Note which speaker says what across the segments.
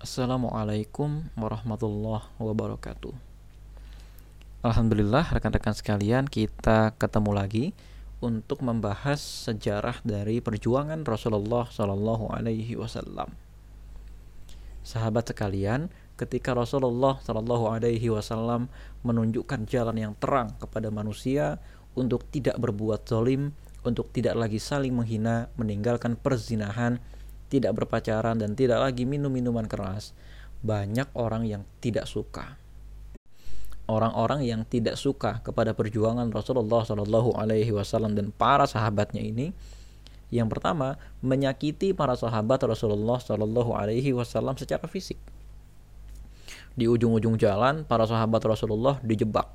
Speaker 1: Assalamualaikum warahmatullahi wabarakatuh. Alhamdulillah rekan-rekan sekalian kita ketemu lagi untuk membahas sejarah dari perjuangan Rasulullah Shallallahu Alaihi Wasallam. Sahabat sekalian, ketika Rasulullah Shallallahu Alaihi Wasallam menunjukkan jalan yang terang kepada manusia untuk tidak berbuat zalim, untuk tidak lagi saling menghina, meninggalkan perzinahan, tidak berpacaran dan tidak lagi minum minuman keras, banyak orang yang tidak suka. Orang-orang yang tidak suka kepada perjuangan Rasulullah Shallallahu Alaihi Wasallam dan para sahabatnya ini, yang pertama menyakiti para sahabat Rasulullah Shallallahu Alaihi Wasallam secara fisik. Di ujung-ujung jalan, para sahabat Rasulullah dijebak.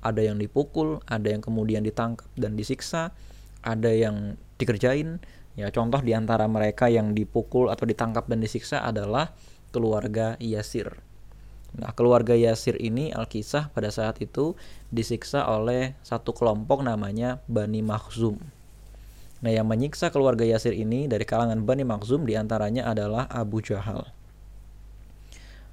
Speaker 1: Ada yang dipukul, ada yang kemudian ditangkap dan disiksa, ada yang dikerjain, Ya, contoh di antara mereka yang dipukul atau ditangkap dan disiksa adalah keluarga Yasir. Nah, keluarga Yasir ini Alkisah pada saat itu disiksa oleh satu kelompok namanya Bani Makhzum. Nah, yang menyiksa keluarga Yasir ini dari kalangan Bani Makhzum di antaranya adalah Abu Jahal.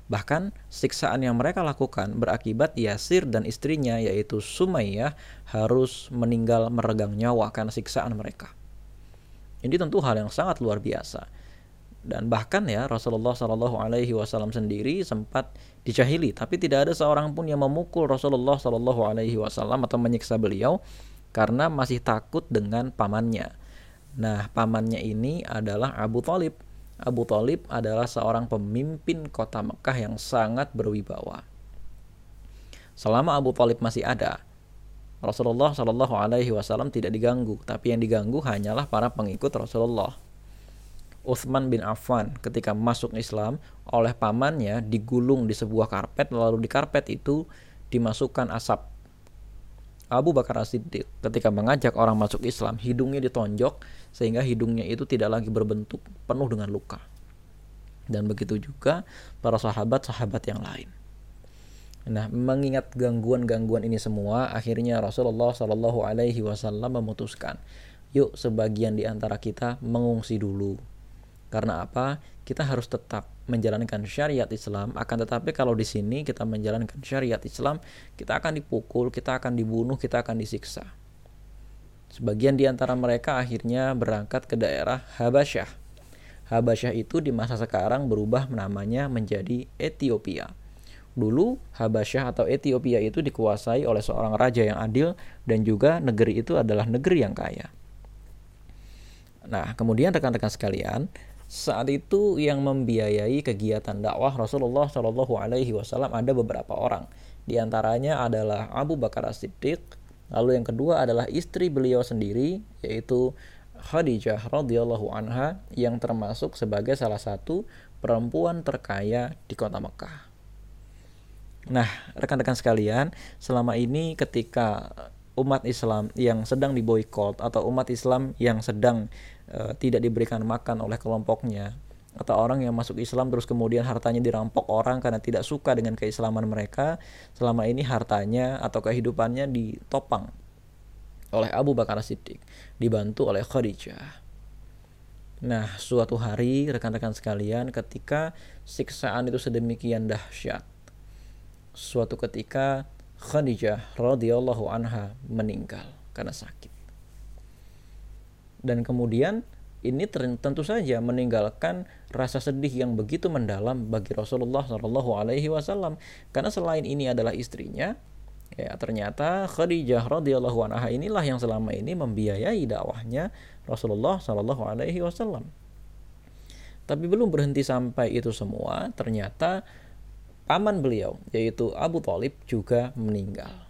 Speaker 1: Bahkan siksaan yang mereka lakukan berakibat Yasir dan istrinya yaitu Sumayyah harus meninggal meregang nyawa karena siksaan mereka. Ini tentu hal yang sangat luar biasa. Dan bahkan ya Rasulullah Shallallahu Alaihi Wasallam sendiri sempat dijahili, tapi tidak ada seorang pun yang memukul Rasulullah Shallallahu Alaihi Wasallam atau menyiksa beliau karena masih takut dengan pamannya. Nah, pamannya ini adalah Abu Talib. Abu Talib adalah seorang pemimpin kota Mekah yang sangat berwibawa. Selama Abu Talib masih ada, Rasulullah Shallallahu Alaihi Wasallam tidak diganggu, tapi yang diganggu hanyalah para pengikut Rasulullah. Uthman bin Affan ketika masuk Islam oleh pamannya digulung di sebuah karpet lalu di karpet itu dimasukkan asap. Abu Bakar As-Siddiq ketika mengajak orang masuk Islam hidungnya ditonjok sehingga hidungnya itu tidak lagi berbentuk penuh dengan luka. Dan begitu juga para sahabat-sahabat yang lain. Nah, mengingat gangguan-gangguan ini semua, akhirnya Rasulullah Shallallahu Alaihi Wasallam memutuskan, yuk sebagian di antara kita mengungsi dulu. Karena apa? Kita harus tetap menjalankan syariat Islam. Akan tetapi kalau di sini kita menjalankan syariat Islam, kita akan dipukul, kita akan dibunuh, kita akan disiksa. Sebagian di antara mereka akhirnya berangkat ke daerah Habasyah. Habasyah itu di masa sekarang berubah namanya menjadi Ethiopia Dulu Habasyah atau Ethiopia itu dikuasai oleh seorang raja yang adil dan juga negeri itu adalah negeri yang kaya. Nah, kemudian rekan-rekan sekalian, saat itu yang membiayai kegiatan dakwah Rasulullah Shallallahu Alaihi Wasallam ada beberapa orang. Di antaranya adalah Abu Bakar As-Siddiq, lalu yang kedua adalah istri beliau sendiri, yaitu Khadijah radhiyallahu anha yang termasuk sebagai salah satu perempuan terkaya di kota Mekah. Nah, rekan-rekan sekalian, selama ini ketika umat Islam yang sedang diboykot atau umat Islam yang sedang uh, tidak diberikan makan oleh kelompoknya atau orang yang masuk Islam terus kemudian hartanya dirampok orang karena tidak suka dengan keislaman mereka, selama ini hartanya atau kehidupannya ditopang oleh Abu Bakar Siddiq, dibantu oleh Khadijah. Nah, suatu hari rekan-rekan sekalian ketika siksaan itu sedemikian dahsyat, suatu ketika Khadijah radhiyallahu anha meninggal karena sakit. Dan kemudian ini tentu saja meninggalkan rasa sedih yang begitu mendalam bagi Rasulullah Shallallahu Alaihi Wasallam karena selain ini adalah istrinya, ya ternyata Khadijah radhiyallahu anha inilah yang selama ini membiayai dakwahnya Rasulullah Shallallahu Alaihi Wasallam. Tapi belum berhenti sampai itu semua, ternyata paman beliau yaitu Abu Talib juga meninggal.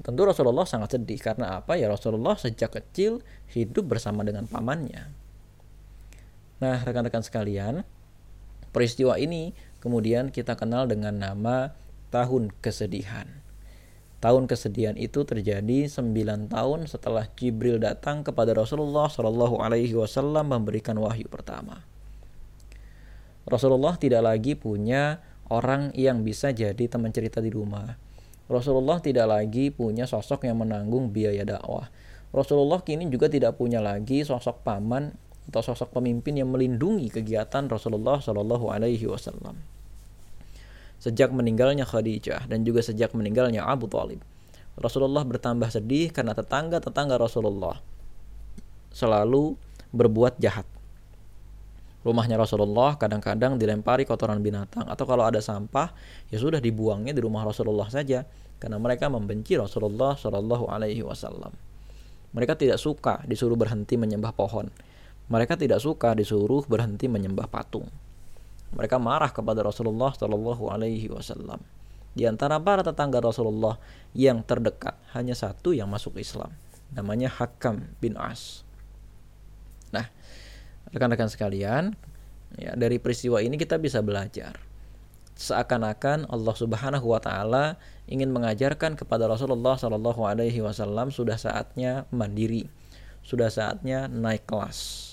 Speaker 1: Tentu Rasulullah sangat sedih karena apa ya Rasulullah sejak kecil hidup bersama dengan pamannya. Nah rekan-rekan sekalian peristiwa ini kemudian kita kenal dengan nama tahun kesedihan. Tahun kesedihan itu terjadi 9 tahun setelah Jibril datang kepada Rasulullah Shallallahu Alaihi Wasallam memberikan wahyu pertama. Rasulullah tidak lagi punya orang yang bisa jadi teman cerita di rumah. Rasulullah tidak lagi punya sosok yang menanggung biaya dakwah. Rasulullah kini juga tidak punya lagi sosok paman atau sosok pemimpin yang melindungi kegiatan Rasulullah Shallallahu Alaihi Wasallam. Sejak meninggalnya Khadijah dan juga sejak meninggalnya Abu Talib, Rasulullah bertambah sedih karena tetangga-tetangga Rasulullah selalu berbuat jahat. Rumahnya Rasulullah kadang-kadang dilempari kotoran binatang atau kalau ada sampah ya sudah dibuangnya di rumah Rasulullah saja karena mereka membenci Rasulullah Shallallahu Alaihi Wasallam. Mereka tidak suka disuruh berhenti menyembah pohon mereka tidak suka disuruh berhenti menyembah patung. Mereka marah kepada Rasulullah Shallallahu Alaihi Wasallam. Di antara para tetangga Rasulullah yang terdekat hanya satu yang masuk Islam, namanya Hakam bin As. Rekan-rekan sekalian, ya dari peristiwa ini kita bisa belajar. Seakan-akan Allah Subhanahu wa taala ingin mengajarkan kepada Rasulullah Shallallahu alaihi wasallam sudah saatnya mandiri. Sudah saatnya naik kelas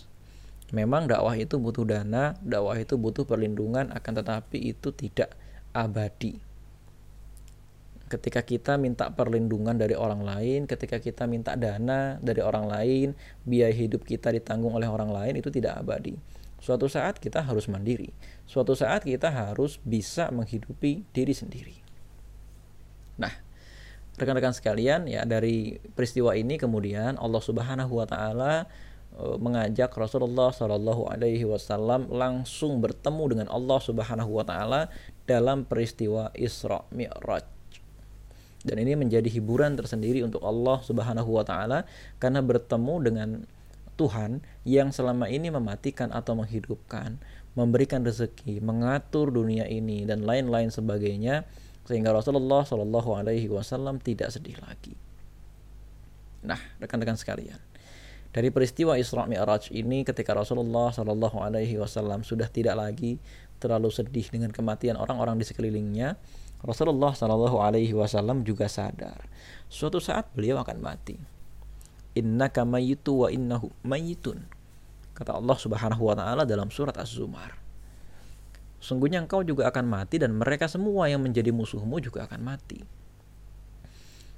Speaker 1: Memang dakwah itu butuh dana, dakwah itu butuh perlindungan, akan tetapi itu tidak abadi. Ketika kita minta perlindungan dari orang lain, ketika kita minta dana dari orang lain, biaya hidup kita ditanggung oleh orang lain, itu tidak abadi. Suatu saat kita harus mandiri. Suatu saat kita harus bisa menghidupi diri sendiri. Nah, rekan-rekan sekalian, ya dari peristiwa ini kemudian Allah Subhanahu wa taala Eh, mengajak Rasulullah Shallallahu Alaihi Wasallam langsung bertemu dengan Allah Subhanahu Wa Taala dalam peristiwa Isra Mi'raj. Dan ini menjadi hiburan tersendiri untuk Allah Subhanahu Wa Taala karena bertemu dengan Tuhan yang selama ini mematikan atau menghidupkan, memberikan rezeki, mengatur dunia ini dan lain-lain sebagainya sehingga Rasulullah Shallallahu Alaihi Wasallam tidak sedih lagi. Nah, rekan-rekan sekalian, dari peristiwa Isra Mi'raj ini ketika Rasulullah Shallallahu alaihi wasallam sudah tidak lagi terlalu sedih dengan kematian orang-orang di sekelilingnya, Rasulullah Shallallahu alaihi wasallam juga sadar suatu saat beliau akan mati. Inna kamayitu wa innahu mayitun. Kata Allah Subhanahu wa taala dalam surat Az-Zumar. Sungguhnya engkau juga akan mati dan mereka semua yang menjadi musuhmu juga akan mati.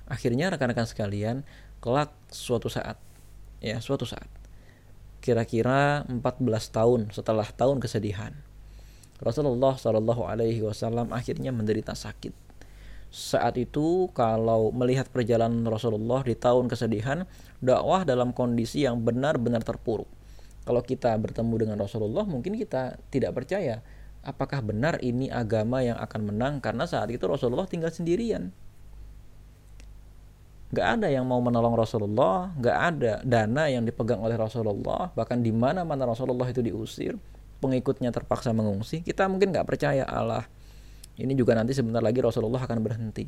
Speaker 1: Akhirnya rekan-rekan sekalian, kelak suatu saat ya suatu saat kira-kira 14 tahun setelah tahun kesedihan Rasulullah Shallallahu Alaihi Wasallam akhirnya menderita sakit. Saat itu kalau melihat perjalanan Rasulullah di tahun kesedihan dakwah dalam kondisi yang benar-benar terpuruk. Kalau kita bertemu dengan Rasulullah mungkin kita tidak percaya apakah benar ini agama yang akan menang karena saat itu Rasulullah tinggal sendirian. Gak ada yang mau menolong Rasulullah, gak ada dana yang dipegang oleh Rasulullah, bahkan di mana mana Rasulullah itu diusir, pengikutnya terpaksa mengungsi. Kita mungkin gak percaya Allah. Ini juga nanti sebentar lagi Rasulullah akan berhenti.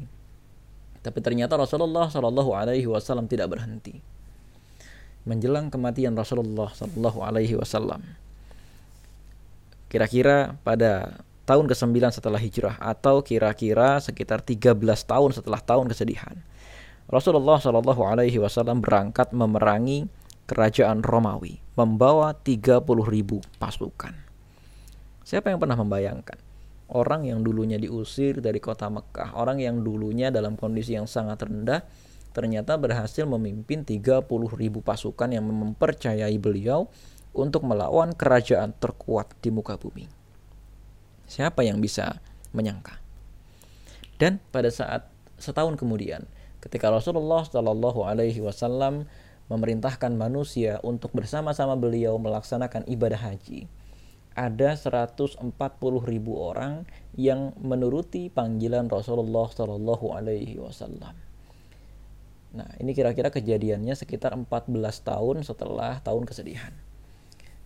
Speaker 1: Tapi ternyata Rasulullah Shallallahu Alaihi Wasallam tidak berhenti. Menjelang kematian Rasulullah Shallallahu Alaihi Wasallam, kira-kira pada tahun ke-9 setelah hijrah atau kira-kira sekitar 13 tahun setelah tahun kesedihan Rasulullah Shallallahu Alaihi Wasallam berangkat memerangi kerajaan Romawi, membawa 30 ribu pasukan. Siapa yang pernah membayangkan? Orang yang dulunya diusir dari kota Mekah, orang yang dulunya dalam kondisi yang sangat rendah, ternyata berhasil memimpin 30 ribu pasukan yang mempercayai beliau untuk melawan kerajaan terkuat di muka bumi. Siapa yang bisa menyangka? Dan pada saat setahun kemudian, ketika Rasulullah Shallallahu Alaihi Wasallam memerintahkan manusia untuk bersama-sama beliau melaksanakan ibadah haji, ada 140 ribu orang yang menuruti panggilan Rasulullah Shallallahu Alaihi Wasallam. Nah, ini kira-kira kejadiannya sekitar 14 tahun setelah tahun kesedihan.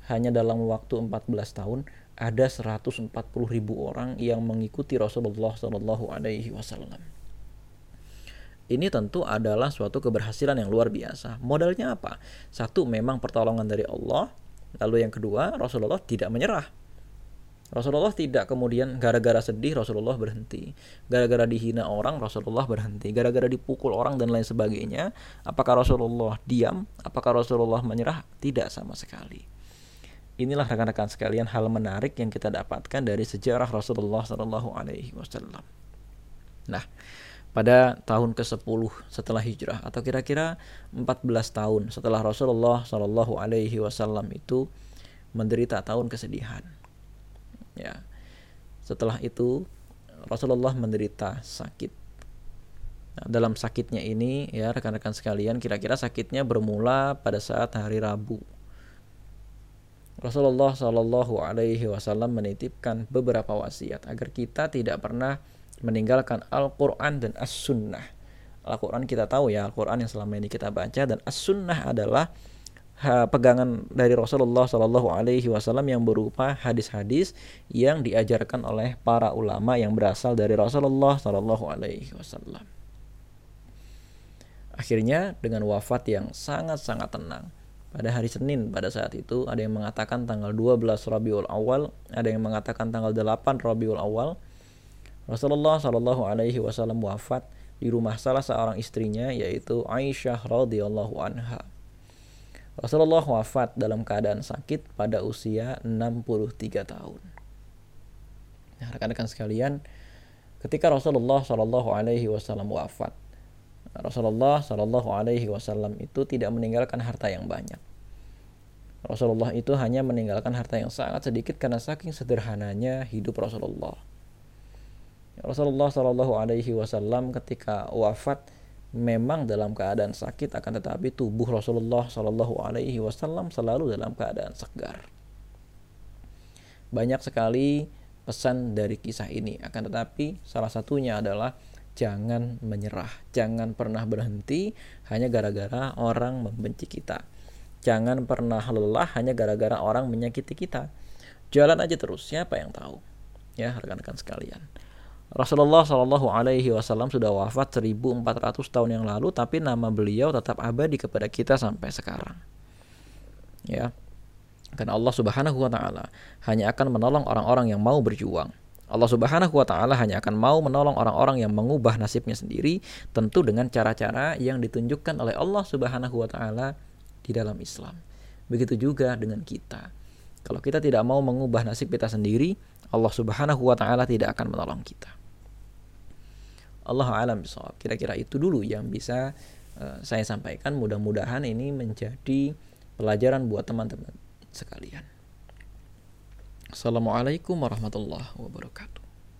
Speaker 1: Hanya dalam waktu 14 tahun ada 140 ribu orang yang mengikuti Rasulullah Shallallahu Alaihi Wasallam ini tentu adalah suatu keberhasilan yang luar biasa. Modalnya apa? Satu, memang pertolongan dari Allah. Lalu yang kedua, Rasulullah tidak menyerah. Rasulullah tidak kemudian gara-gara sedih Rasulullah berhenti. Gara-gara dihina orang Rasulullah berhenti. Gara-gara dipukul orang dan lain sebagainya. Apakah Rasulullah diam? Apakah Rasulullah menyerah? Tidak sama sekali. Inilah rekan-rekan sekalian hal menarik yang kita dapatkan dari sejarah Rasulullah Shallallahu Alaihi Wasallam. Nah, pada tahun ke-10 setelah hijrah atau kira-kira 14 tahun setelah Rasulullah Shallallahu alaihi wasallam itu menderita tahun kesedihan. Ya. Setelah itu Rasulullah menderita sakit. Nah, dalam sakitnya ini ya rekan-rekan sekalian kira-kira sakitnya bermula pada saat hari Rabu. Rasulullah Shallallahu Alaihi Wasallam menitipkan beberapa wasiat agar kita tidak pernah meninggalkan Al-Quran dan As-Sunnah. Al-Quran kita tahu ya Al-Quran yang selama ini kita baca dan As-Sunnah adalah pegangan dari Rasulullah Shallallahu Alaihi Wasallam yang berupa hadis-hadis yang diajarkan oleh para ulama yang berasal dari Rasulullah Shallallahu Alaihi Wasallam. Akhirnya dengan wafat yang sangat-sangat tenang pada hari Senin pada saat itu ada yang mengatakan tanggal 12 Rabiul Awal, ada yang mengatakan tanggal 8 Rabiul Awal. Rasulullah Shallallahu Alaihi Wasallam wafat di rumah salah seorang istrinya yaitu Aisyah radhiyallahu anha. Rasulullah wafat dalam keadaan sakit pada usia 63 tahun. Nah, rekan-rekan sekalian, ketika Rasulullah Shallallahu Alaihi Wasallam wafat, Rasulullah Shallallahu Alaihi Wasallam itu tidak meninggalkan harta yang banyak. Rasulullah itu hanya meninggalkan harta yang sangat sedikit karena saking sederhananya hidup Rasulullah. Rasulullah Shallallahu Alaihi Wasallam ketika wafat memang dalam keadaan sakit akan tetapi tubuh Rasulullah Shallallahu Alaihi Wasallam selalu dalam keadaan segar. Banyak sekali pesan dari kisah ini akan tetapi salah satunya adalah jangan menyerah, jangan pernah berhenti hanya gara-gara orang membenci kita. Jangan pernah lelah hanya gara-gara orang menyakiti kita. Jalan aja terus, siapa yang tahu? Ya, rekan-rekan sekalian. Rasulullah Shallallahu Alaihi Wasallam sudah wafat 1400 tahun yang lalu, tapi nama beliau tetap abadi kepada kita sampai sekarang. Ya, karena Allah Subhanahu Wa Taala hanya akan menolong orang-orang yang mau berjuang. Allah Subhanahu Wa Taala hanya akan mau menolong orang-orang yang mengubah nasibnya sendiri, tentu dengan cara-cara yang ditunjukkan oleh Allah Subhanahu Wa Taala di dalam Islam. Begitu juga dengan kita. Kalau kita tidak mau mengubah nasib kita sendiri, Allah Subhanahu wa taala tidak akan menolong kita. Allah alam bisawab. Kira-kira itu dulu yang bisa uh, saya sampaikan. Mudah-mudahan ini menjadi pelajaran buat teman-teman sekalian. Assalamualaikum warahmatullahi wabarakatuh.